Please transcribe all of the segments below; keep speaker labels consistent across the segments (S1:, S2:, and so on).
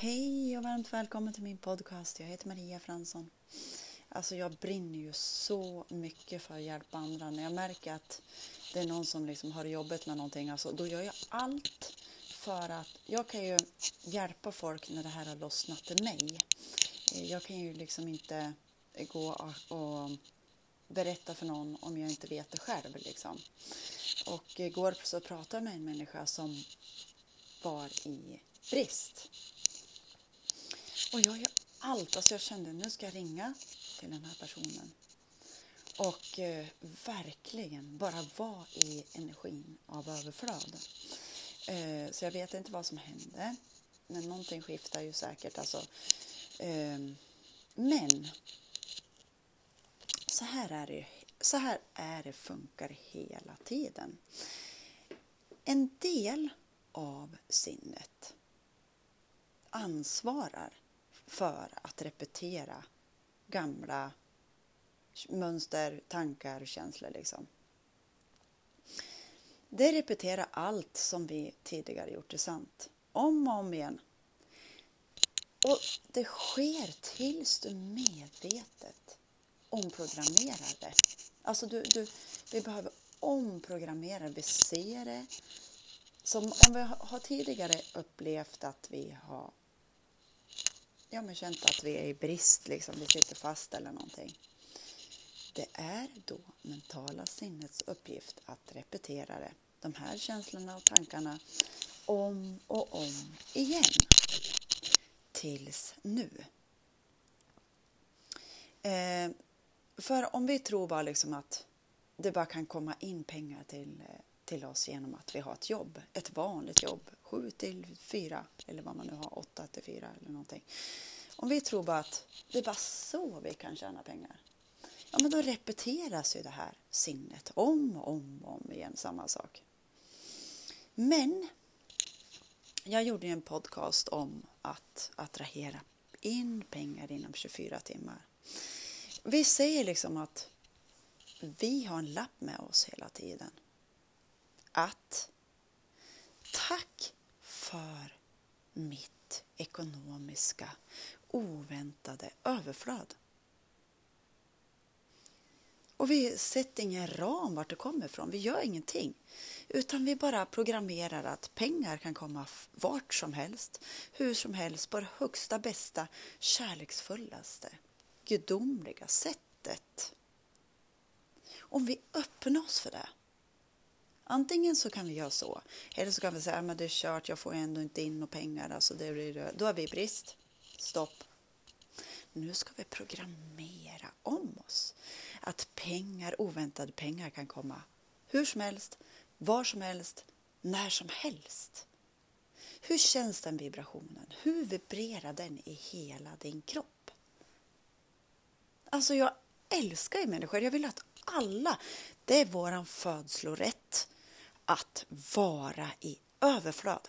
S1: Hej och varmt välkommen till min podcast. Jag heter Maria Fransson. Alltså jag brinner ju så mycket för att hjälpa andra. När jag märker att det är någon som liksom har jobbet med någonting, alltså, då gör jag allt för att jag kan ju hjälpa folk när det här har lossnat till mig. Eh, jag kan ju liksom inte gå och berätta för någon om jag inte vet det själv. Liksom. Och igår så pratade jag med en människa som var i brist. Och jag gör allt. Alltså jag kände nu ska jag ringa till den här personen. Och eh, verkligen bara vara i energin av överflöd. Eh, så jag vet inte vad som hände. Men någonting skiftar ju säkert. Alltså. Eh, men så här är det så här är det funkar hela tiden. En del av sinnet ansvarar för att repetera gamla mönster, tankar, känslor. Liksom. Det repeterar allt som vi tidigare gjort är sant. Om och om igen. Och det sker tills du medvetet omprogrammerar det. Alltså du, du, vi behöver omprogrammera, vi ser det. Som om vi har tidigare upplevt att vi har ja, men känt att vi är i brist, liksom, vi sitter fast eller någonting. Det är då mentala sinnets uppgift att repetera det, de här känslorna och tankarna om och om igen. Tills nu. Eh, för om vi tror bara liksom att det bara kan komma in pengar till, eh, till oss genom att vi har ett jobb, ett vanligt jobb, sju till fyra eller vad man nu har, åtta till fyra eller någonting. Om vi tror bara att det är bara så vi kan tjäna pengar, ja men då repeteras ju det här sinnet om och om och om igen, samma sak. Men jag gjorde ju en podcast om att attrahera in pengar inom 24 timmar. Vi säger liksom att vi har en lapp med oss hela tiden. Att tack för mitt ekonomiska oväntade överflöd. Och vi sätter ingen ram vart det kommer ifrån. Vi gör ingenting. Utan vi bara programmerar att pengar kan komma vart som helst, hur som helst, på det högsta, bästa, kärleksfullaste, gudomliga sättet. Om vi öppnar oss för det. Antingen så kan vi göra så, eller så kan vi säga att det är kört, jag får ändå inte in några pengar, alltså det blir, då har vi brist. Stopp. Nu ska vi programmera om oss. Att pengar, oväntade pengar kan komma hur som helst, var som helst, när som helst. Hur känns den vibrationen? Hur vibrerar den i hela din kropp? Alltså jag älskar ju människor. Jag vill att alla, det är våran födslorätt att vara i överflöd.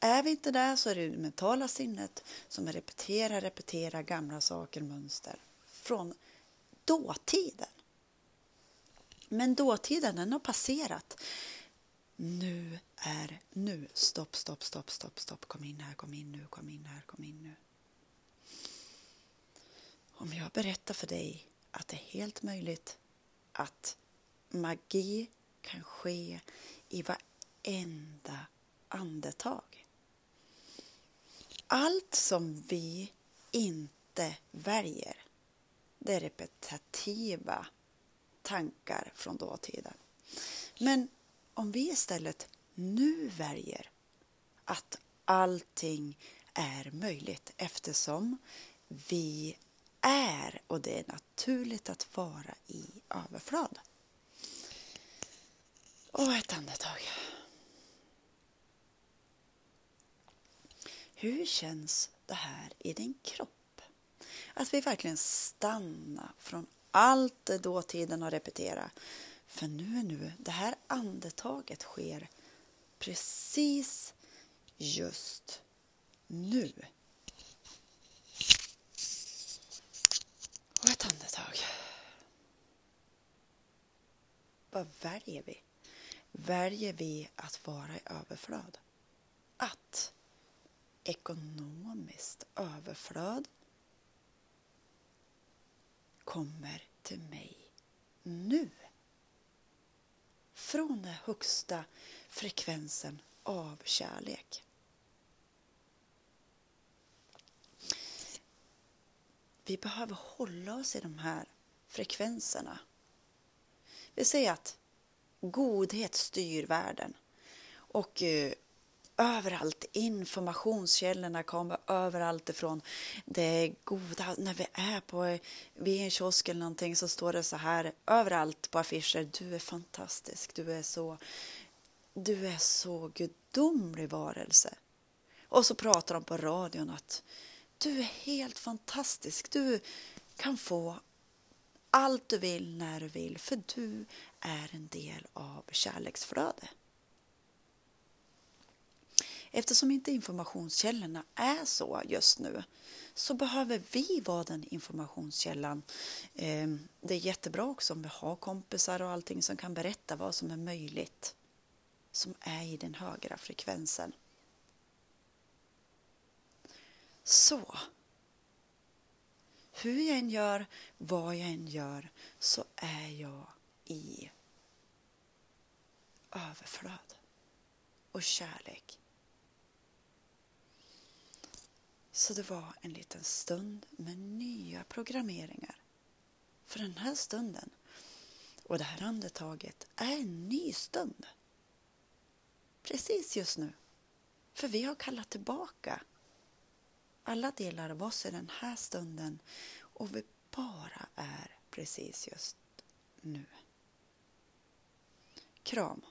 S1: Är vi inte där så är det det mentala sinnet som repeterar, repeterar gamla saker, mönster från dåtiden. Men dåtiden den har passerat. Nu är nu. Stopp, stopp, stopp, stopp, stopp. Kom in här, kom in nu, kom in här, kom in nu. Om jag berättar för dig att det är helt möjligt att magi kan ske i varenda andetag allt som vi inte väljer, det är repetitiva tankar från dåtiden. Men om vi istället nu väljer att allting är möjligt eftersom vi är och det är naturligt att vara i överflöd. Och ett andetag. Hur känns det här i din kropp? Att vi verkligen stannar från allt det dåtiden har repeterat. För nu är nu, det här andetaget sker precis just nu. Och ett andetag. Vad väljer vi? Väljer vi att vara i överflöd? Att ekonomiskt överflöd kommer till mig nu. Från den högsta frekvensen av kärlek. Vi behöver hålla oss i de här frekvenserna. Vi säger att godhet styr världen och eh, överallt. Informationskällorna kommer överallt ifrån. Det goda, när vi är på vid en kiosk eller någonting så står det så här överallt på affischer. Du är fantastisk, du är så, du är så gudomlig varelse. Och så pratar de på radion att du är helt fantastisk. Du kan få allt du vill när du vill för du är en del av kärleksflödet. Eftersom inte informationskällorna är så just nu så behöver vi vara den informationskällan. Ehm, det är jättebra också om vi har kompisar och allting som kan berätta vad som är möjligt som är i den högra frekvensen. Så. Hur jag än gör, vad jag än gör, så är jag i överflöd och kärlek. Så det var en liten stund med nya programmeringar. För den här stunden och det här andetaget är en ny stund. Precis just nu. För vi har kallat tillbaka alla delar av oss i den här stunden och vi bara är precis just nu. Kram.